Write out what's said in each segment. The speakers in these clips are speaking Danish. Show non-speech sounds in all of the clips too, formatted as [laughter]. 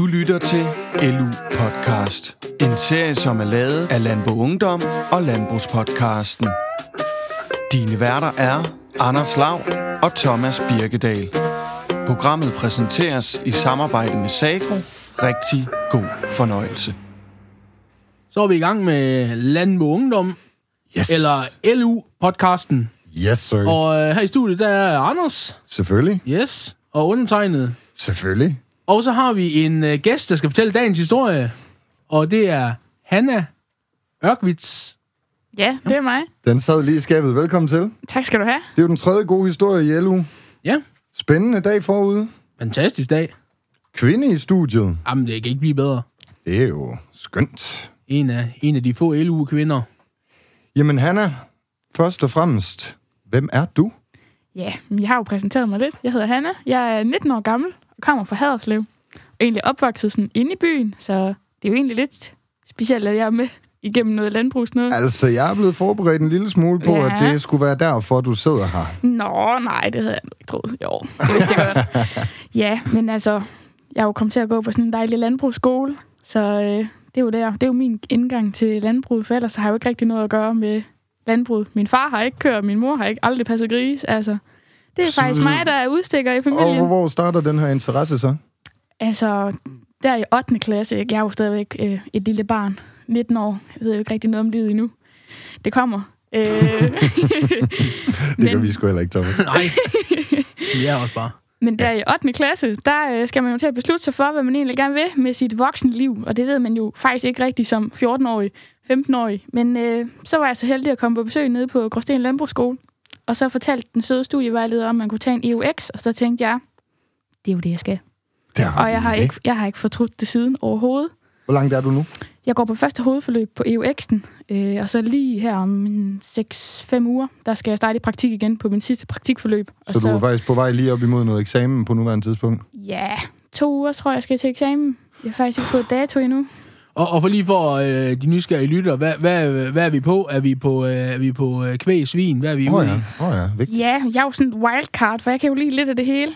Du lytter til LU Podcast. En serie, som er lavet af Landbo Ungdom og Landbrugspodcasten. Dine værter er Anders Lav og Thomas Birkedal. Programmet præsenteres i samarbejde med Sagro. Rigtig god fornøjelse. Så er vi i gang med Landbo Ungdom, Yes. eller LU-podcasten. Yes, sir. Og øh, her i studiet, der er Anders, Selvfølgelig. yes, og undertegnet. Selvfølgelig. Og så har vi en øh, gæst, der skal fortælle dagens historie, og det er Hanna Ørkvits. Ja, det er mig. Den sad lige i skabet. Velkommen til. Det Tak skal du have. er jo den tredje gode historie i LU. Ja, Spændende dag forude. fantastisk dag. Kvinde i studiet. Jamen, det kan ikke blive bedre. Det er jo skønt. En af, en af de få LU-kvinder. Jamen, Hanna, først og fremmest, hvem er du? Ja, jeg har jo præsenteret mig lidt. Jeg hedder Hanna. Jeg er 19 år gammel kommer fra Haderslev. Og egentlig opvokset sådan inde i byen, så det er jo egentlig lidt specielt, at jeg er med igennem noget landbrugs noget. Altså, jeg er blevet forberedt en lille smule på, Ja. at det skulle være derfor, du sidder her. Nå, nej, det havde jeg ikke troet. Jo, det vidste jeg godt. [laughs] Ja, men altså, jeg er jo kommet til at gå på sådan en dejlig landbrugsskole, så øh, det er jo der. Det er jo min indgang til landbruget, for ellers har jeg jo ikke rigtig noget at gøre med landbruget. Min far har ikke kørt, min mor har ikke aldrig passet gris, altså. Det er faktisk mig, der er udstikker i Og familien. hvor starter den her interesse så? Altså, der i 8. klasse, ikke? jeg er jo stadigvæk øh, et lille barn, 19 år. Jeg ved jo ikke rigtig noget om livet endnu. Det kommer. Øh, [laughs] [laughs] Det kan vi sgu heller ikke, Thomas. [laughs] Nej, vi er også bare. Men der i 8. klasse, der øh, skal man jo til at beslutte sig for, hvad man egentlig gerne vil med sit voksne liv. Og det ved man jo faktisk ikke rigtigt som 14-årig, 15-årig. Men øh, så var jeg så heldig at komme på besøg nede på Gråsten Landbrugsskole. Og så fortalte den søde studievejleder, om man kunne tage en EUX. Og så tænkte jeg, det er jo det, jeg skal. Det er Og jeg har ikke, jeg har ikke fortrudt det siden overhovedet. Hvor langt er du nu? Jeg går på første hovedforløb på EUX'en, øh, og så lige her om en 6-5 uger, der skal jeg starte i praktik igen på min sidste praktikforløb. Og Så du er faktisk på vej lige op imod noget eksamen på nuværende tidspunkt? Ja, to uger tror jeg, jeg skal til eksamen. Jeg har faktisk ikke fået dato endnu. Og, og for lige for øh, de nysgerrige lytter, hvad, hvad, hvad er vi på? Er vi på, øh, er vi på øh, kvæg, svin? Hvad er vi Åh ude oh, i? ja, oh, ja. vigtigt. Ja, jeg er jo sådan en wildcard, for jeg kan jo lide lidt af det hele.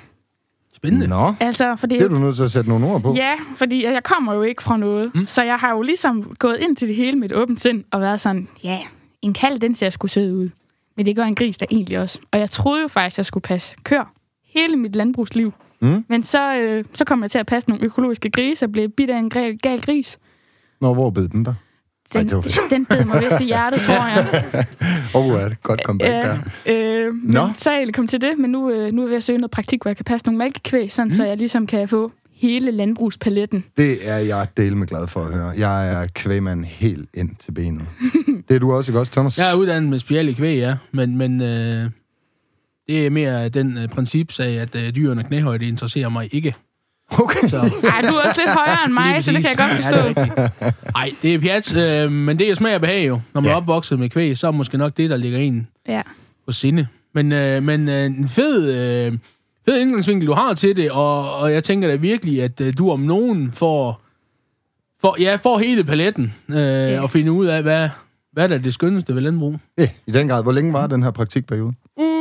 Spændende. Nå, Altså, fordi... det er du nødt til at sætte nogle ord på. Ja, fordi jeg kommer jo ikke fra noget. Mm. Så jeg har jo ligesom gået ind til det hele med et åbent sind og været sådan, ja, en kalv, den ser sgu sød ud. Men det gør en gris der egentlig også. Og jeg troede jo faktisk, jeg skulle passe kør hele mit landbrugsliv. Mm. Men så, øh, så kom jeg til at passe nogle økologiske grise og blev bidt af en gal, gal gris. Nå, hvor bed den der? Den, det var- den bed mig vist i hjertet, tror jeg. [laughs] Åh, oh, ja, godt comeback der. Øh, men Nå. så er jeg kommet til det, men nu, øh, nu er jeg ved at søge noget praktik, hvor jeg kan passe nogle mælkekvæg, sådan, mm. så jeg ligesom kan få hele landbrugspaletten. Det er jeg del med glad for at høre. Jeg er kvægmand helt ind til benet. [laughs] det er du også, ikke også, Thomas? Jeg er uddannet med special i kvæg, ja. Men, men øh, det er mere den øh, principsag, at øh, dyrene knæhøjde interesserer mig ikke. Okay. Så, Ej, du er også lidt højere end mig, så det kan jeg godt forstå. det er rigtigt. Ej, det er pjat, øh, men det er jo smag og behag jo. Når man Ja. er opvokset med kvæg, så er måske nok det, der ligger en Ja. på sinde. Men, øh, men øh, en fed, øh, fed indgangsvinkel, du har til det, og, og jeg tænker da virkelig, at øh, du om nogen får, får, ja, får hele paletten øh, Ja. og finde ud af, hvad, hvad der er det skønneste ved landbrug. Ja, i den grad. Hvor længe var den her praktikperiode?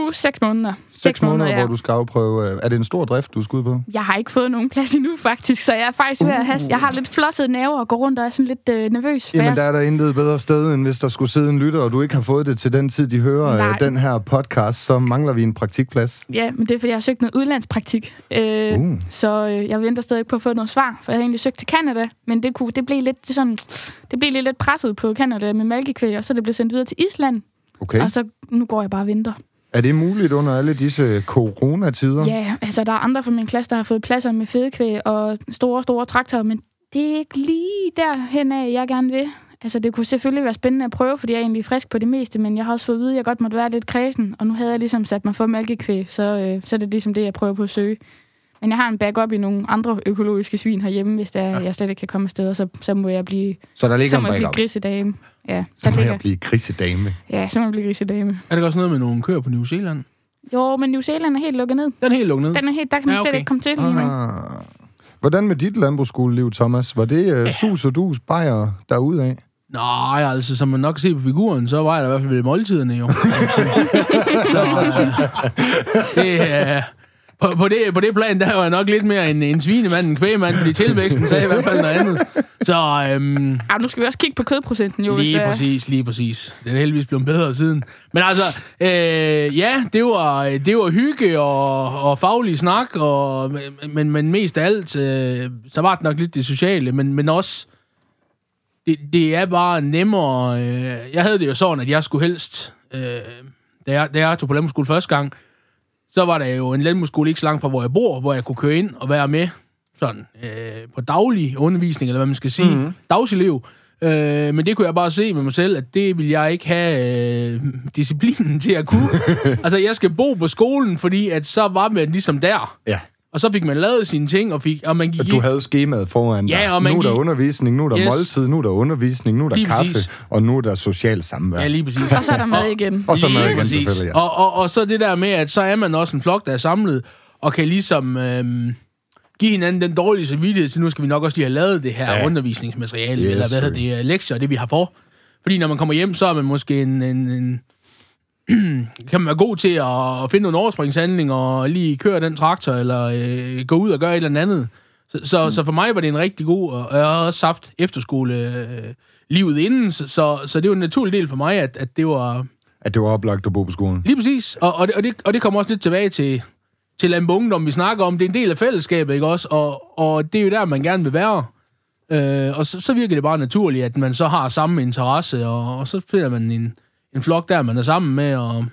Uh, seks måneder. Seks måneder, ja. hvor du skal afprøve... øh, Er det en stor drift, du skal ud på? Jeg har ikke fået nogen plads endnu, faktisk, så jeg er faktisk ved at have... Jeg har lidt flossede næver og går rundt og er sådan lidt øh, nervøs. Jamen, jeg- der er der intet bedre sted, end hvis der skulle sidde en lytter, og du ikke har fået det til den tid, de hører Nej. øh, den her podcast, så mangler vi en praktikplads. Ja, men det er, fordi jeg har søgt noget udlandspraktik. Øh, Uh. Så øh, jeg venter stadig på at få noget svar, for jeg har egentlig søgt til Canada, men det, kunne, det blev lidt det sådan, det blev lidt, lidt presset på Canada med malkekvæg, og så det blev sendt videre til Island, Okay. og så nu går jeg bare og venter. Er det muligt under alle disse coronatider? Ja, altså der er andre fra min klasse, der har fået pladser med fedekvæg og store, store traktorer, men det er ikke lige derhen af, jeg gerne vil. Altså det kunne selvfølgelig være spændende at prøve, fordi jeg er egentlig frisk på det meste, men jeg har også fået at vide, at jeg godt måtte være lidt kredsen, og nu havde jeg ligesom sat mig for mælkekvæg, så, øh, så er det ligesom det, jeg prøver på at søge. Men jeg har en backup i nogle andre økologiske svin herhjemme, hvis der, ja. jeg slet ikke kan komme afsted, og så, så må jeg blive, Så der ligger så en må jeg blive grisedame. Ja, Så der må ligger, jeg blive krisedame. ja, så må jeg blive grisedame. Er det også noget med nogle køer på New Zealand? Jo, men New Zealand er helt lukket ned. Den er helt lukket ned. Den er helt, der kan man Ja, slet okay. ikke komme til lige nu. Ah. Hvordan med dit landbrugsskoleliv, Thomas? Var det uh, sus og dus bajer derudad? Nej, altså, som man nok kan se på figuren, så var jeg da i hvert fald ved måltiderne jo. [laughs] så, øh, det, øh, på, på, det, på det plan, der var jeg nok lidt mere en, en svinemand end kvægemand, fordi tilvæksten sagde i hvert fald noget andet. Så øhm, Ah, nu skal vi også kigge på kødprocenten, jo. hvis lige det er- præcis, lige præcis. Den er heldigvis blevet bedre siden. Men altså, øh, ja, det var, det var hygge og, og faglig snak, og, men, men mest af alt, øh, så var det nok lidt det sociale, men, men også, det, det er bare nemmere. Øh, jeg havde det jo sådan, at jeg skulle helst, øh, da, jeg, da jeg tog på landbrugsskole første gang, så var der jo en landbrugsskole ikke så langt fra, hvor jeg bor, hvor jeg kunne køre ind og være med sådan, øh, på daglig undervisning, eller hvad man skal sige, mm-hmm. dagselev. Øh, men det kunne jeg bare se med mig selv, at det vil jeg ikke have øh, disciplinen til at kunne. [laughs] altså, jeg skal bo på skolen, fordi at så var man ligesom der. Ja. Og så fik man lavet sine ting, og, fik, og man gik At du havde skemaet foran dig. Ja, og man nu er der gik- undervisning, nu er der Yes. måltid, nu er der undervisning, nu er der Lige kaffe, præcis. og nu er der social samvær. Ja, lige præcis. Og så er der mad igen. Og så mad Lige igen, præcis. ja. Og, og, og så det der med, at så er man også en flok, der er samlet, og kan ligesom øhm, give hinanden den dårlige samvittighed til, nu skal vi nok også lige have lavet det her Ja. undervisningsmateriale, Yes, eller hvad hedder det, lektier, det vi har for. Fordi når man kommer hjem, så er man måske en... en, en [clears throat] kan man være god til at finde nogle overspringshandlinger og lige køre den traktor, eller øh, gå ud og gøre et eller andet. Så, så, mm. så for mig var det en rigtig god, og jeg har også haft efterskole øh, livet inden, så, så, så det var en naturlig del for mig, at, at det var, At det var oplagt at bo på skolen. Lige præcis. Og, og, det, og, det, og det kommer også lidt tilbage til, til Lambo Ungdom, vi snakker om. Det er en del af fællesskabet, ikke også? Og, og det er jo der, man gerne vil være. Øh, og så, så virker det bare naturligt, at man så har samme interesse, og, og så finder man en, en flok der, man er sammen med, og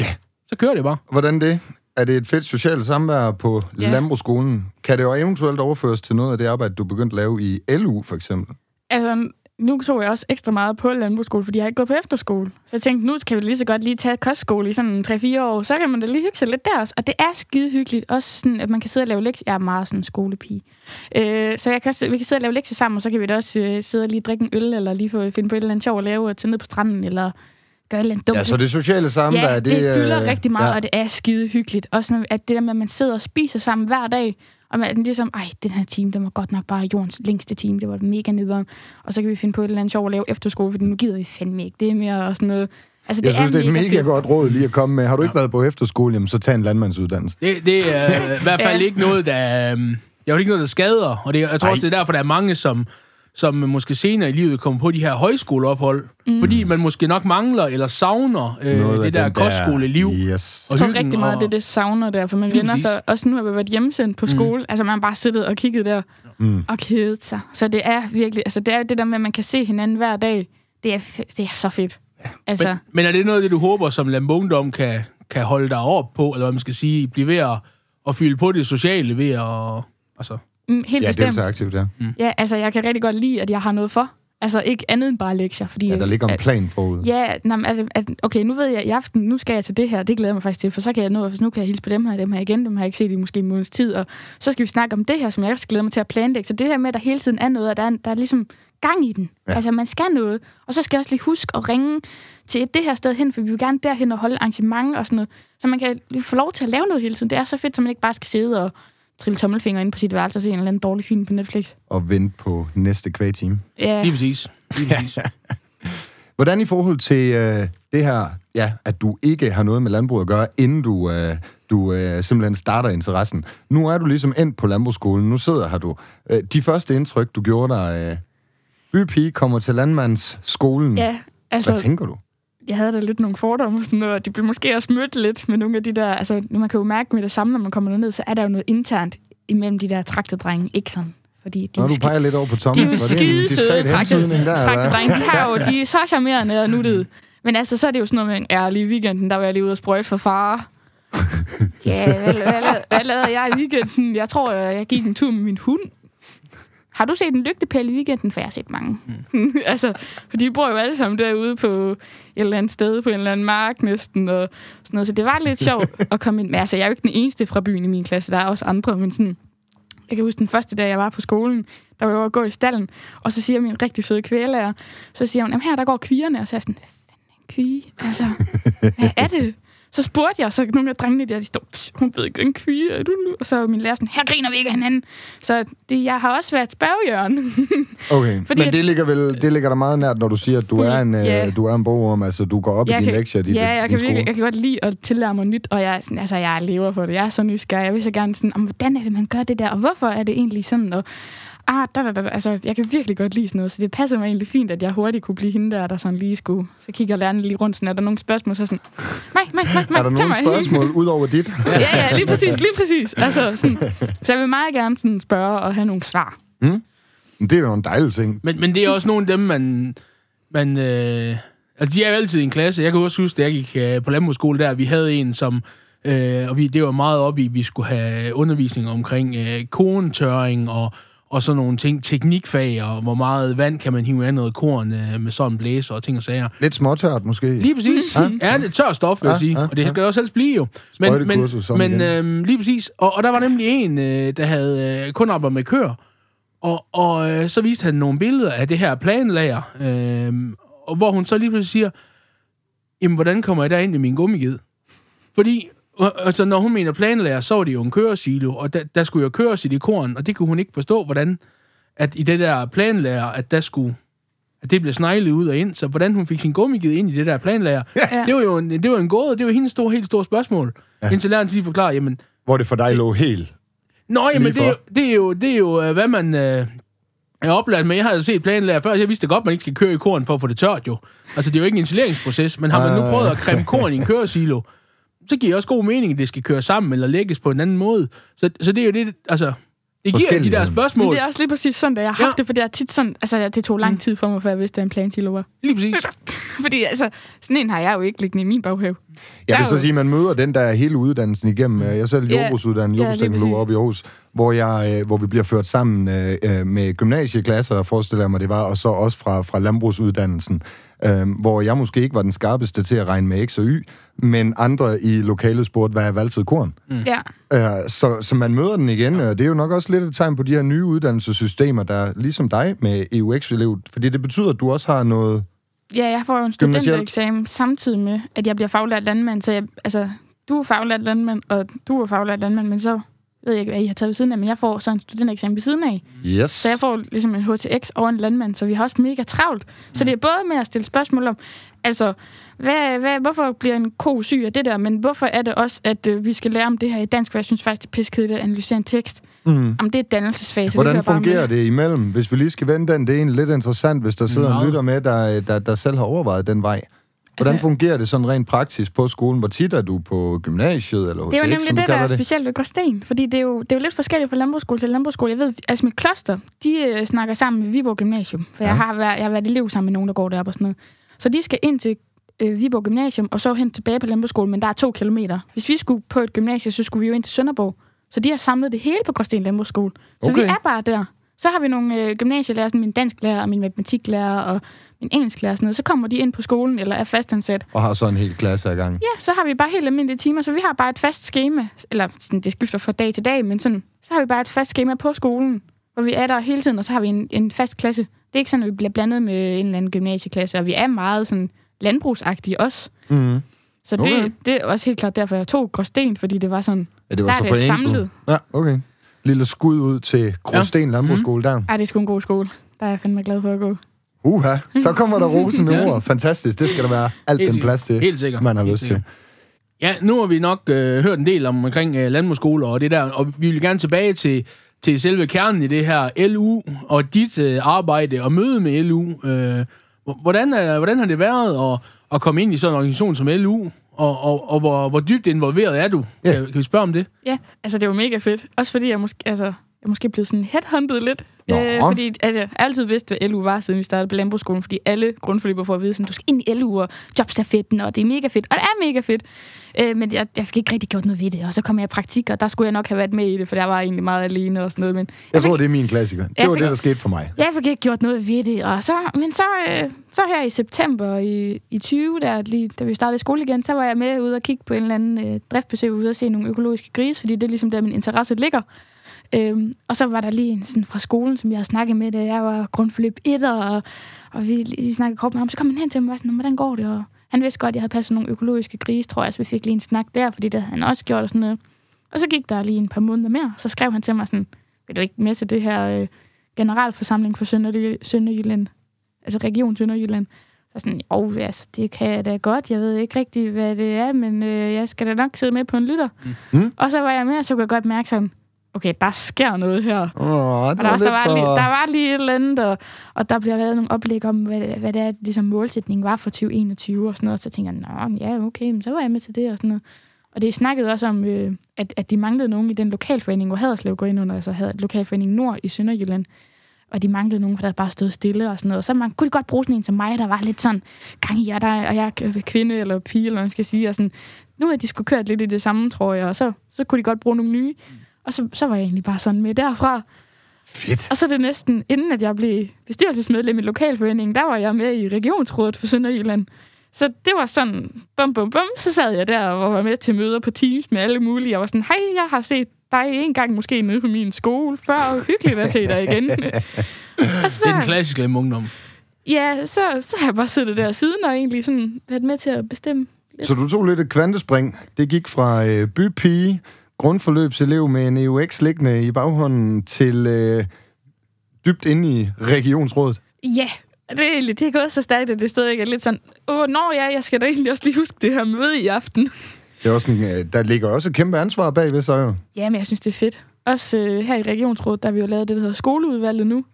Ja. så kører det bare. Hvordan det? Er det et fedt socialt samvær på Ja. landbrugsskolen? Kan det jo eventuelt overføres til noget af det arbejde, du begyndte at lave i LU, for eksempel? Altså, nu tog jeg også ekstra meget på landbrugsskole, fordi jeg har ikke gået på efterskole. Så jeg tænkte, nu kan vi lige så godt lige tage kostskole i sådan 3-4 år, så kan man da lige hygge sig lidt der også. Og det er skide hyggeligt. Også sådan, at man kan sidde og lave lektier. Jeg er meget sådan en skolepige. Øh, så jeg kan vi kan sidde og lave lektier sammen, og så kan vi da også øh, sidde og lige drikke en øl, eller lige få, finde på et eller andet sjov at lave, og tage ned på stranden, eller gøre et eller andet dumt. Ja, så det sociale samvær, Ja, det, det fylder øh, rigtig meget, ja. ja. og det er skide hyggeligt. Også når, at det der med, at man sidder og spiser sammen hver dag, og man er ligesom, ej, den her time, den var godt nok bare jordens længste time, det var mega nederen. Og så kan vi finde på et eller andet sjov at lave efterskole, for nu gider vi fandme ikke. Det er mere sådan noget... Altså, Jeg synes, det er et mega fedt. godt råd lige at komme med. Har du ikke været på efterskole, jamen, så tag en landmandsuddannelse. Det, det er i hvert fald Ja. ikke noget, der... Det er jo ikke noget, der skader. Og det, jeg tror Ej. også, det er derfor, der er mange, som, som måske senere i livet kommer på de her højskoleophold. Mm. Fordi man måske nok mangler eller savner øh, Noget det der kostskoleliv. Yes. Og Jeg tror hyggen rigtig meget, og- det er det savner der, for man vender sig, også nu har vi været hjemsendt på skole, altså man har bare siddet og kigget der Mm. og kedet sig. Så det er virkelig, altså det er det der med, at man kan se hinanden hver dag, det er, det er så fedt. Altså, Men, men er det noget af det, du håber, som Lambo Ungdom kan, kan holde dig op på, eller hvad man skal sige, blive ved at, at fylde på det sociale ved at... Altså, mm, helt Ja, bestemt. deltager aktivt, ja. Ja, altså jeg kan rigtig godt lide, at jeg har noget for. Altså ikke andet end bare lektier. Fordi, Ja, der ligger en at, plan forud. Ja, nej, altså, at, okay, nu ved jeg, at i aften, nu skal jeg til det her, det glæder jeg mig faktisk til, for så kan jeg nå, for nu kan jeg hilse på dem her, dem her igen, dem har jeg ikke set i måske en måneds tid, og så skal vi snakke om det her, som jeg også glæder mig til at planlægge. Så det her med, at der hele tiden er noget, og der er, der er ligesom gang i den. Ja. Altså, man skal noget, og så skal jeg også lige huske at ringe til et det her sted hen, for vi vil gerne derhen og holde arrangement og sådan noget, så man kan få lov til at lave noget hele tiden. Det er så fedt, så man ikke bare skal sidde og trille tommelfinger ind på sit værelse og se en eller anden dårlig film på Netflix. Og vente på næste kvægtime. Ja, lige præcis. Lige præcis. [laughs] Hvordan i forhold til øh, det her, ja, at du ikke har noget med landbrug at gøre, inden du, øh, du øh, simpelthen starter interessen. Nu er du ligesom endt på landbrugsskolen, nu sidder her du. Øh, de første indtryk, du gjorde dig, øh, bypige kommer til landmandsskolen. ja altså... Hvad tænker du? Jeg havde da lidt nogle fordomme og sådan noget, og de blev måske også mødt lidt med nogle af de der, altså man kan jo mærke med det samme, når man kommer ned, så er der jo noget internt imellem de der traktedrenge, ikke sådan, fordi de er du peger lidt over på de Thomas, er jo det en skide søde traktedrenge, [laughs] de har jo, de er så charmerende og nuttede. Men altså, så er det jo sådan noget med en ærlig weekenden, der var jeg lige ude og sprøjte for far. [laughs] Ja, hvad, hvad, hvad, hvad lavede jeg i weekenden? Jeg tror, jeg, jeg gik en tur med min hund. Har du set en lygtepæl i weekenden? For jeg har set mange. Mm. [laughs] altså, for de bor jo alle sammen derude på et eller andet sted, på en eller anden mark næsten, og sådan noget. Så det var lidt [laughs] sjovt at komme ind. Men altså, jeg er jo ikke den eneste fra byen i min klasse. Der er også andre, men sådan... Jeg kan huske den første dag, jeg var på skolen, der var jeg over at gå i stallen, og så siger min rigtig søde kvælelærer, så siger hun, jamen her der går kvierne, og så er jeg sådan, kvige? Altså, [laughs] hvad er det? Så spurgte jeg, så nogle af drengene der, de stod, "Psh, hun ved ikke, en kvige, du nu?" Og så min lærer sådan, her griner vi ikke af hinanden. Så det, jeg har også været spørgejørn. [laughs] Okay, Fordi men det ligger vel det ligger der meget nært, når du siger, at du er en, Ja. øh, du er en bogorm, altså du går op i Jeg dine kan- lektier i dit, ja, jeg din kan, virkelig, jeg kan godt lide at tillære mig nyt, og jeg, sådan, altså, jeg lever for det. Jeg er så nysgerrig. Jeg vil så gerne sådan, om, hvordan er det, man gør det der, og hvorfor er det egentlig sådan, og ah, da, da, da, altså, jeg kan virkelig godt lide sådan noget, så det passer mig egentlig fint, at jeg hurtigt kunne blive hende der, der sådan lige skulle, så kigger lærerne lige rundt, sådan, er der nogle spørgsmål, så sådan, mig, mig, mig, mig, Er der nogle spørgsmål ud over dit? [laughs] ja, ja, lige præcis, lige præcis. Altså, sådan, så jeg vil meget gerne sådan spørge og have nogle svar. Det er jo en dejlig ting. Men, men det er også nogle af dem, man... man øh, altså, de er jo altid i en klasse. Jeg kan også huske, da jeg gik øh, på landbrugsskole der, vi havde en, som... Øh, og vi, det var meget op i, at vi skulle have undervisning omkring øh, korntørring og, og sådan nogle ting, teknikfag, og hvor meget vand kan man hive af noget korn øh, med sådan en blæser og ting og sager. Lidt småtørt måske. Lige præcis. Ja. Ja, det er tør stof, vil jeg Ja, sige. ja, Og det ja. skal jo også helst blive jo. Men, men, men øhm, lige præcis. Og, og der var nemlig en, øh, der havde øh, kun arbejdet med køer. Og, og øh, så viste han nogle billeder af det her planlager. Øh, og hvor hun så lige pludselig siger, jamen, hvordan kommer jeg der ind i min gummiged? Fordi, øh, altså, når hun mener planlager, så var det jo en køresilo, og der, der skulle jo køres i det korn, og det kunne hun ikke forstå, hvordan, at i det der planlager, at der skulle at det blev sneglet ud og ind, så hvordan hun fik sin gummiged ind i det der planlager, Ja. det var jo en, det var en gåde, det var hendes store, helt store spørgsmål. Ja. Indtil læreren lige forklarer, jamen, Hvor det for dig lå helt. Nå, jamen, det det, er jo, det er jo, øh, hvad man øh, er oplært med. Jeg har jo set planlærer før, jeg vidste godt, man ikke skal køre i korn for at få det tørt jo. Altså, det er jo ikke en isoleringsproces, men har man nu Nej. prøvet at creme korn i en køresilo, [laughs] så giver det også god mening, at det skal køre sammen eller lægges på en anden måde. Så, så det er jo det, altså, det giver de der Forskelligheden. Men spørgsmål. det er også lige præcis sådan, at jeg har Ja. haft det, for det er tit sådan, altså det tog lang tid for mig, før jeg vidste, hvad en plantilo var. Lige præcis. [laughs] Fordi altså, sådan en har jeg jo ikke liggende i min baghave. Jeg vil er så sige, at man møder den der hele uddannelsen igennem. Jeg er selv Ja. jordbrugsuddannet, Ja, jordbrugsteknolog præcis. oppe i Aarhus, hvor, jeg, øh, hvor vi bliver ført sammen øh, øh, med gymnasieklasser, forestiller jeg mig det var, og så også fra, fra landbrugsuddannelsen, øh, hvor jeg måske ikke var den skarpeste til at regne med X og Y, men andre i lokalet spurgte, hvad er valgtid korn? Ja, Øh, så, så man møder den igen, og det er jo nok også lidt et tegn på de her nye uddannelsessystemer, der ligesom dig med EUX-elev, fordi det betyder, at du også har noget... ja jeg får jo en studentereksamen samtidig med, at jeg bliver faglært landmand. Så jeg, altså, du er faglært landmand, og du er faglært landmand, men så ved jeg ikke, hvad I har taget ved siden af, men jeg får så en studentereksamen ved siden af. Yes. Så jeg får ligesom en HTX over en landmand, så vi har også mega travlt. Så det er både med at stille spørgsmål om, altså, hvad, hvad, hvorfor bliver en ko syg af det der, men hvorfor er det også, at øh, vi skal lære om det her i dansk, for jeg synes faktisk, det er piskedeligt at analysere en tekst. Mm. Om det er det Hvordan bare fungerer det imellem? Hvis vi lige skal vende den, det er egentlig lidt interessant, hvis der sidder en Meget. lytter med, der, der, der selv har overvejet den vej. Hvordan Altså- fungerer det sådan rent praktisk på skolen? Hvor tit er du på gymnasiet eller HTX, Det er jo nemlig det, der er det? specielt ved Gråsten, fordi det er, jo, det er jo lidt forskelligt fra landbrugsskole til landbrugsskole. Jeg ved, altså mit kloster, de øh, snakker sammen med Viborg Gymnasium, for ja. Jeg, har været, jeg har været elev sammen med nogen, der går deroppe og sådan noget. Så de skal ind til øh, Viborg Gymnasium, og så hen tilbage på landbrugsskole, men der er to kilometer. Hvis vi skulle på et gymnasie, så skulle vi jo ind til Sønderborg. Så de har samlet det hele på Gråsten Landbrugsskole. Så Okay. vi er bare der. Så har vi nogle øh, gymnasielærer, sådan min dansklærer og min matematiklærer og min engelsklærer og sådan noget. Så kommer de ind på skolen eller er fastansat. Og har så en hel klasse i gang. Ja, så har vi bare helt almindelige timer, så vi har bare et fast schema, eller sådan, det skifter fra dag til dag, men sådan, så har vi bare et fast schema på skolen, hvor vi er der hele tiden, og så har vi en, en fast klasse. Det er ikke sådan, at vi bliver blandet med en eller anden gymnasieklasse, og vi er meget sådan landbrugsagtige også. Mm. Så det, Okay. det er også helt klart derfor, jeg tog Gråsten, fordi det var sådan, Ja, det var der så er det forenklet. samlet. Ja, okay. Lille skud ud til Gråsten ja. Landbrugsskole der. Ej, det er sgu en god skole. Der er jeg fandme glad for at gå. Uha, så kommer der rosende [laughs] ord. Fantastisk, det skal der være alt Helt den plads til, Helt sikkert. man har Helt lyst til. sikkert. Ja, nu har vi nok øh, hørt en del om, omkring øh, landbrugsskoler og det der, og vi vil gerne tilbage til, til selve kernen i det her LU og dit øh, arbejde og møde med LU. Øh, hvordan, er, hvordan har det været at, at komme ind i sådan en organisation som LU, og, og, og hvor, hvor dybt involveret er du? Ja. Kan, kan vi spørge om det? Ja, altså det var mega fedt. Også fordi jeg måske, altså, jeg måske blevet sådan headhunted lidt. Nå. Øh, fordi altså, jeg har altid vidst, hvad LU var, siden vi startede på landbrugsskolen. Fordi alle grundforløber får at vide, sådan, du skal ind i LU og jobstafetten, og det er mega fedt. Og det er mega fedt. Øh, men jeg, jeg fik ikke rigtig gjort noget ved det. Og så kom jeg i praktik, og der skulle jeg nok have været med i det, for jeg var egentlig meget alene og sådan noget. Men Jeg tror, det er min klassiker. Det Jeg var fik- det, der skete for mig. jeg fik ikke gjort noget ved det. Og så, men så, øh, så her i september i, i 20, der, lige, da vi startede skole igen, så var jeg med ude og kigge på en eller anden øh, driftbesøg ude og se nogle økologiske grise, fordi det er ligesom der, min interesse ligger. Øhm, og så var der lige en sådan fra skolen, som jeg havde snakket med, da jeg var grundforløb 1, og, og vi lige snakkede kort med ham. Så kom han hen til mig og var sådan, hvordan går det? Og Han vidste godt, at jeg havde passet nogle økologiske grise, tror jeg, så vi fik lige en snak der, fordi det havde han også gjort og sådan noget. Og så gik der lige en par måneder mere, så skrev han til mig sådan, vil du ikke med til det her øh, generalforsamling for Sønder, Sønderjylland? Altså Region Sønderjylland. Så sådan, jo, altså, det kan jeg da godt. Jeg ved ikke rigtig, hvad det er, men øh, jeg skal da nok sidde med på en lytter. Mm. Og så var jeg med, og så kunne jeg godt mærke sådan, okay, der sker noget her. Åh, Og der, var så var for... lige, der var lige et eller andet, og, og der bliver lavet nogle oplæg om, hvad, hvad det er, ligesom målsætningen var for 2021 og sådan noget. Så tænker jeg, nå, ja, okay, men så var jeg med til det og sådan noget. Og det snakkede også om, øh, at, at de manglede nogen i den lokalforening, hvor Haderslev går ind under, altså havde lokalforening Nord i Sønderjylland. Og de manglede nogen, der bare stod stille og sådan noget. Og så man, kunne de godt bruge sådan en som mig, der var lidt sådan gang i jer, der, og jeg er kvinde eller pige, eller man skal sige. Og sådan, nu er de skulle kørt lidt i det samme, tror jeg. Og så, så kunne de godt bruge nogle nye. Og så, så var jeg egentlig bare sådan med derfra. Fedt. Og så er det næsten, inden at jeg blev bestyrelsesmedlem i lokalforeningen, der var jeg med i regionsrådet for Sønderjylland. Så det var sådan, bum, bum, bum, så sad jeg der og var med til møder på Teams med alle mulige. Jeg var sådan, hej, jeg har set dig en gang måske nede på min skole før. Hyggeligt at se dig igen. [laughs] og så, Det er den klassiske ungdom. ja, så, så har jeg bare siddet der siden og egentlig sådan været med til at bestemme. Så du tog lidt et kvantespring. Det gik fra øh, bypige, grundforløbselev med en EUX liggende i baghånden, til øh, dybt inde i regionsrådet. Ja, det er, egentlig, det er gået så stærkt, at det stadig er lidt sådan, åh, når ja, jeg skal da egentlig også lige huske det her møde i aften. Det er også en, øh, der ligger også et kæmpe ansvar bagved, så jo. Ja, men jeg synes, det er fedt. Også øh, her i Regionsrådet, der har vi jo lavet det, der hedder skoleudvalget nu,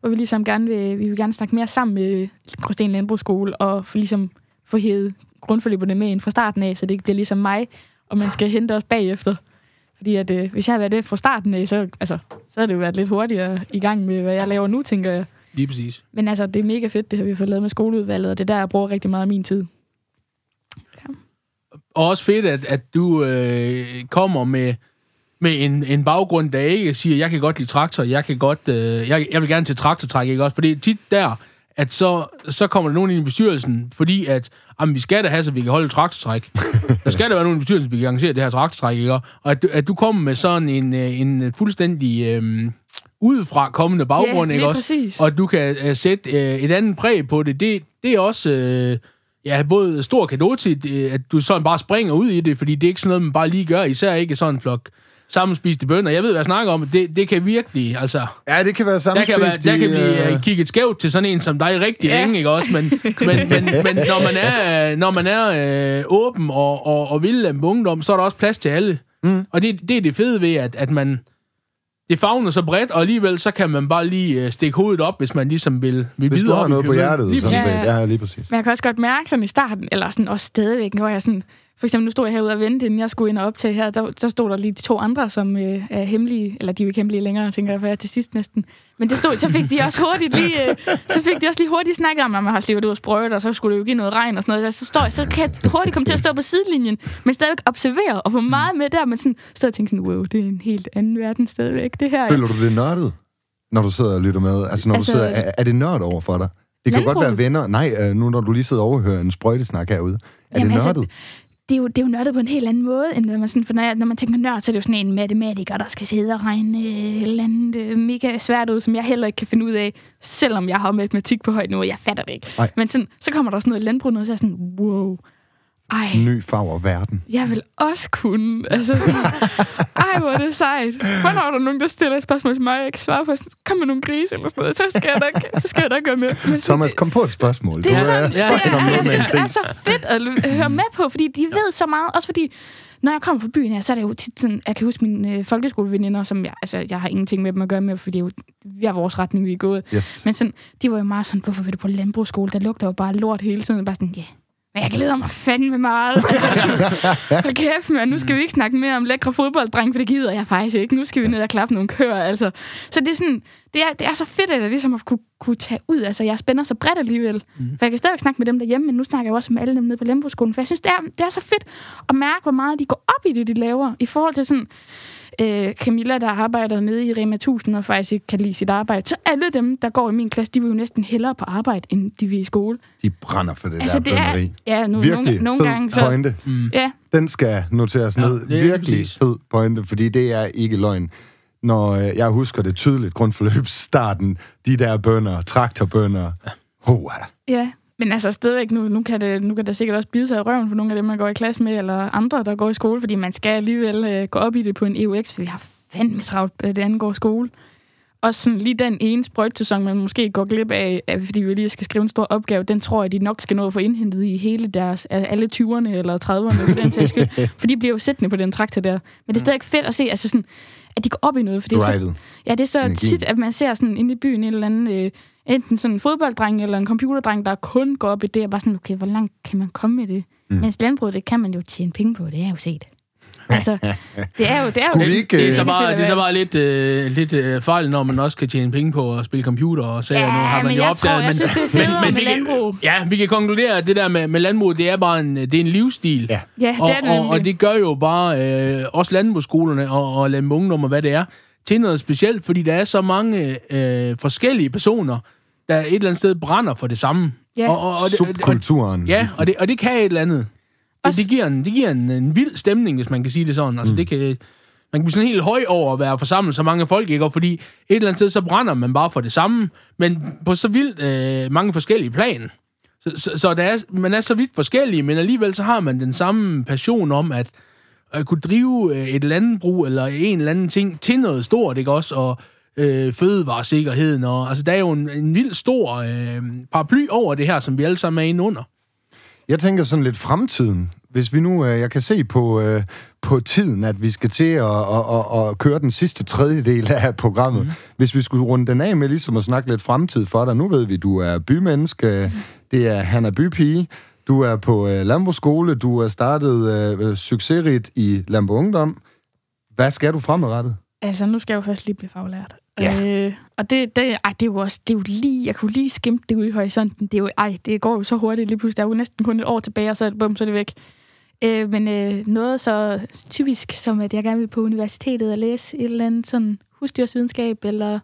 hvor vi ligesom gerne vil, vi vil gerne snakke mere sammen med Gråsten Landbrugsskole, og for ligesom få hævet grundforløberne med ind fra starten af, så det ikke bliver ligesom mig, og man skal hente os bagefter. Fordi at, øh, hvis jeg havde været det fra starten af, så, altså, så havde det jo været lidt hurtigere i gang med, hvad jeg laver nu, tænker jeg. Lige præcis. Men altså, det er mega fedt, det har vi fået lavet med skoleudvalget, og det er der, jeg bruger rigtig meget af min tid. Og også fedt, at, at du øh, kommer med, med en, en baggrund, der ikke siger, jeg kan godt lide traktor, jeg kan godt, øh, jeg, jeg vil gerne til traktortræk, ikke også? For det er tit der, at så, så kommer der nogen ind i bestyrelsen, fordi at, jamen, vi skal da have, så vi kan holde et traktortræk. [laughs] der skal der være nogen i bestyrelsen, vi kan arrangere det her traktortræk, ikke? Og at, du- at du kommer med sådan en, øh, en fuldstændig øh, udefra kommende baggrund, ja, ikke også? præcis. og at du kan uh, sætte uh, et andet præg på det, det, det er også uh, ja, både stor kado til, uh, at du sådan bare springer ud i det, fordi det er ikke sådan noget, man bare lige gør, især ikke sådan en flok sammenspiste bønder. Jeg ved, hvad jeg snakker om. Det, det kan virkelig, altså... Ja, det kan være Der kan, være, sammenspist der kan blive øh, uh, kigget skævt til sådan en som dig rigtig Ja. længe, ikke også? Men, [laughs] men, men, men når man er, når man er øh, åben og, og, og vil af ungdom, så er der også plads til alle. Mm. Og det, det er det fede ved, at, at man... Det fagner så bredt, og alligevel så kan man bare lige øh, stikke hovedet op, hvis man ligesom vil, vil Hvis du videre har op i noget på hjertet, Lige sådan set. Ja, lige præcis. Men jeg kan også godt mærke sådan i starten, eller sådan også stadigvæk, hvor jeg sådan... For eksempel, nu stod jeg herude og vente, inden jeg skulle ind og optage her. Der, så stod der lige de to andre, som øh, er hemmelige. Eller de er jo ikke hemmelige længere, tænker jeg, for jeg er til sidst næsten. Men det stod, så fik de også hurtigt lige, øh, så fik de også lige hurtigt snakket om, at man har slivet ud og sprøjt, og så skulle det jo give noget regn og sådan noget. Så, står, jeg- så kan jeg hurtigt komme til at stå på sidelinjen, men stadigvæk observere og få meget med der. Men sådan, stå og tænke sådan, wow, det er en helt anden verden stadigvæk, det her. Føler du det nørdet, når du sidder og lytter med? Altså, når Altså- du sidder, er, er det nørd over for dig? Det kan jo godt være Landbruget? venner. Nej, øh, nu når du lige sidder og overhører en sprøjtesnak herude. Er Jamen, det altså, nørdet? Det er, jo, det er jo nørdet på en helt anden måde, end hvad man sådan, for når, jeg, når man tænker nørd, så er det jo sådan en matematiker, der skal sidde og regne øh, et eller andet øh, mega svært ud, som jeg heller ikke kan finde ud af, selvom jeg har matematik på højt niveau. Jeg fatter det ikke. Nej. Men sådan, så kommer der sådan noget landbrug, noget, så er jeg sådan, wow, ej, Ny farver verden. jeg vil også kunne. Altså sådan, ej, hvor er det sejt. Hvornår er der nogen, der stiller et spørgsmål til mig, jeg ikke svarer på? Sådan, Kom med nogle grise eller sådan noget, så skal jeg nok, så skal jeg nok gøre med. Men sådan, Thomas, kom på et spørgsmål. det er sådan, ja, det, ja, er, jeg med en synes, det er så fedt at høre med på, fordi de ved så meget. Også fordi, når jeg kommer fra byen her, så er det jo tit sådan, jeg kan huske mine øh, folkeskoleveninder, som jeg, altså, jeg har ingenting med dem at gøre med, fordi det er jo, vi har vores retning, vi er gået. Yes. Men sådan, de var jo meget sådan, hvorfor vil du på landbrugsskole? Der lugter jo bare lort hele tiden. Bare sådan, ja, yeah. Men jeg glæder mig fandme meget. [laughs] Altså, hold kæft, man. Nu skal vi ikke snakke mere om lækre fodbolddreng, for det gider jeg faktisk ikke. Nu skal vi ned og klappe nogle køer. Altså. Så det er, sådan, det, er, det er så fedt, at jeg ligesom at kunne, kunne tage ud. Altså, jeg spænder så bredt alligevel. Mm. For jeg kan stadig snakke med dem derhjemme, men nu snakker jeg også med alle dem nede på landbrugsskolen. For jeg synes, det er, det er så fedt at mærke, hvor meget de går op i det, de laver. I forhold til sådan, øh, Camilla, der arbejder nede i Rema 1000 og faktisk ikke kan lide sit arbejde. Så alle dem, der går i min klasse, de vil jo næsten hellere på arbejde, end de vil i skole. De brænder for det Altså, der det er, bønderi. ja, nu, Virkelig nogle, nogle fed gange, så, pointe. Mm. ja, Den skal noteres Ja, ned. er Virkelig fed pointe, fordi det er ikke løgn. Når øh, jeg husker det tydeligt, grundforløb starten, de der bønder, traktorbønder, hoa. ja. Men altså stadigvæk, nu, nu, kan det, nu kan det sikkert også bide sig i røven for nogle af dem, man går i klasse med, eller andre, der går i skole, fordi man skal alligevel øh, gå op i det på en EUX, for vi har fandme travlt, øh, det angår skole. Og sådan lige den ene sprøjtsæson, man måske går glip af, fordi vi lige skal skrive en stor opgave, den tror jeg, de nok skal nå at få indhentet i hele deres, alle 20'erne eller 30'erne, for den sags skyld. [laughs] For de bliver jo sættende på den traktor der. Men det er stadig fedt at se, altså sådan, at de går op i noget. For det er så. Ja, det er så Energien. tit, at man ser sådan inde i byen en eller anden, øh, enten sådan en fodbolddreng eller en computerdreng, der kun går op i det, og bare sådan, okay, hvor langt kan man komme med det? Mm. Mens landbruget, det kan man jo tjene penge på, det er jo set. Altså, det er jo, det er Skulle jo ikke, Det er øh, så bare, fedt at det er så bare lidt, øh, lidt øh, fejl, når man også kan tjene penge på at spille computer og sager. Ja, nu har man men jo opdaget. tror, jeg synes, det er federe med vi kan- landbrug. Ja, vi kan konkludere, at det der med, med landbrug, det er bare en, det er en livsstil. Ja. Ja, det og, er det og, og det gør jo bare øh, også landbrugsskolerne og, og landbrug ungdom og hvad det er, til noget specielt, fordi der er så mange øh, forskellige personer, der et eller andet sted brænder for det samme. Ja. Og, og, og, det, og, Subkulturen. ja, og det, og det kan et eller andet. Det, Også- det giver, en, det giver en, en vild stemning, hvis man kan sige det sådan. Altså, mm. det kan, man kan blive sådan helt høj over at være forsamlet så mange folk, ikke? Og fordi et eller andet sted, så brænder man bare for det samme, men på så vildt øh, mange forskellige plan. Så, så, så der er, man er så vidt forskellige, men alligevel så har man den samme passion om at, at kunne drive øh, et landbrug eller en eller anden ting til noget stort, ikke også? Og øh, fødevaresikkerheden, og altså der er jo en, en vild stor øh, paraply over det her, som vi alle sammen er inde under. Jeg tænker sådan lidt fremtiden. Hvis vi nu, øh, jeg kan se på, øh, på tiden, at vi skal til at, at, at, at køre den sidste tredjedel af programmet. Mm. Hvis vi skulle runde den af med ligesom at snakke lidt fremtid for dig. Nu ved vi, du er bymenneske. Det er han er bypige. Du er på øh, landbrugsskole. Du er startet øh, succesrigt i Landbrug Ungdom. Hvad skal du fremadrettet? Altså, nu skal jeg jo først lige blive faglært. Ja. Øh, og det, det, ej, det er jo også, det er jo lige, jeg kunne lige skimte det ud i horisonten. Det er jo, ej, det går jo så hurtigt lige pludselig. Der er jo næsten kun et år tilbage, og så bum, så er det væk. Øh, men øh, noget så typisk, som at jeg gerne vil på universitetet og læse et eller andet sådan husdyrsvidenskab, eller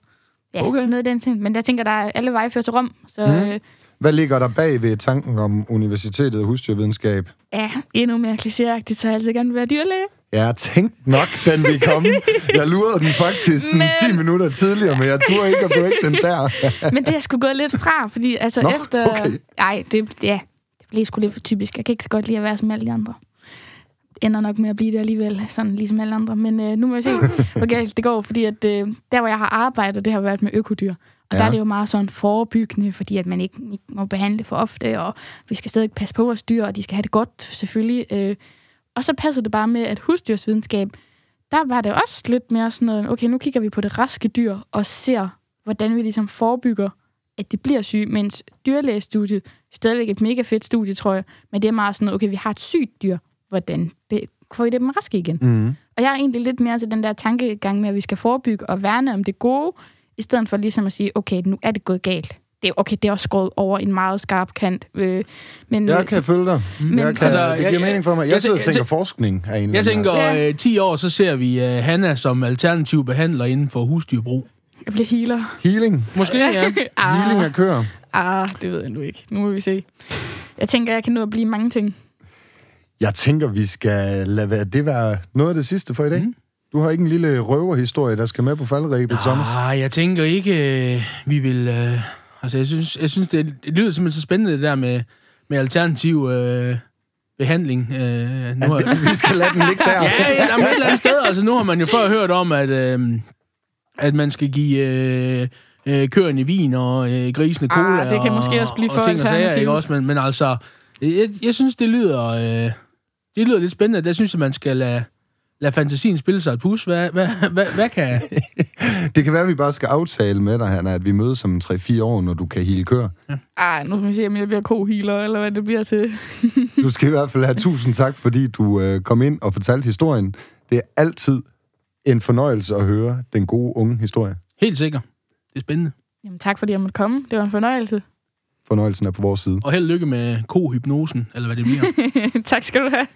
ja, Okay. noget af den ting. Men jeg tænker, der er alle veje fører til Rom, så mm. øh, Hvad ligger der bag ved tanken om universitetet og husdyrvidenskab? ja, endnu mere klichéagtigt, så jeg altid gerne vil være dyrlæge. Jeg tænkte nok, den ville komme. Jeg lurede den faktisk sådan Men- 10 minutter tidligere, men jeg turde ikke at break den der. Men det er jeg sgu gået lidt fra, fordi altså Nå, efter... okay. Ej, det, ja, det blev sgu lidt for typisk. Jeg kan ikke så godt lide at være som alle de andre. Ender nok med at blive det alligevel, sådan ligesom alle andre. Men øh, nu må vi se, hvor galt det går, fordi at, øh, der, hvor jeg har arbejdet, det har været med økodyr. Og ja. Ja. der er det jo meget sådan forebyggende, fordi at man ikke, ikke må behandle for ofte, og vi skal stadig passe på vores dyr, og de skal have det godt, selvfølgelig. Øh, og så passer det bare med, at husdyrsvidenskab, der var det også lidt mere sådan noget, okay, nu kigger vi på det raske dyr, og ser, hvordan vi ligesom forebygger, at det bliver syg, mens dyrlægestudiet stadigvæk et mega fedt studie, tror jeg, men det er meget sådan noget, okay, vi har et sygt dyr, hvordan får vi det dem raske igen? Mm. Og jeg er egentlig lidt mere til den der tankegang med, at vi skal forebygge og værne om det gode, i stedet for ligesom at sige, okay, nu er det gået galt. Det er, okay, det er også skåret over en meget skarp kant. Øh, men, Jeg øh, kan følge dig. Men- jeg kan, Altså, det giver jeg- mening for mig. jeg- Jeg sidder og tænker jeg- forskning af en Jeg tænker, Ja. øh, 10 år, så ser vi øh, Hanna som alternativ behandler inden for husdyrbrug. jeg bliver healer. Healing. Måske, ja. [laughs] Healing af køer. ah, det ved jeg nu ikke. Nu må vi se. Jeg tænker, jeg kan nå at blive mange ting. Jeg tænker, vi skal lade være- det være noget af det sidste for i dag. Mm. Du har ikke en lille røverhistorie, der skal med på faldrebet, Thomas? Ah, jeg tænker ikke, øh, vi vil... Øh, altså, jeg synes, jeg synes det, det lyder simpelthen så spændende, det der med, med alternativ øh, behandling. Øh, nu har, Vi skal lade den ligge der. [laughs] ja, jamen, et eller andet sted. Altså, nu har man jo før hørt om, at, øh, at man skal give øh, øh, køerne vin og øh, grisene Ah, cola. det kan og, måske også blive og for ting og sager, ikke også? Men, men altså, jeg, jeg synes, det lyder, øh, det lyder lidt spændende. Der synes jeg, man skal lade, lade fantasien spille sig et pus. Hvad, hvad, hvad, hvad kan... [laughs] [laughs] Det kan være, at vi bare skal aftale med dig, Hanna, at vi mødes om 3-4 år, når du kan hele køer. Ah, nu skal vi se, om jeg bliver kohealer, eller hvad det bliver til. [laughs] Du skal i hvert fald have tusind tak, fordi du øh, kom ind og fortalte historien. Det er altid en fornøjelse at høre den gode unge historie. Helt sikkert. Det er spændende. Jamen, tak fordi jeg måtte komme. Det var en fornøjelse. Fornøjelsen er på vores side. Og held og lykke med kohypnosen, eller hvad det bliver. [laughs] tak skal du have.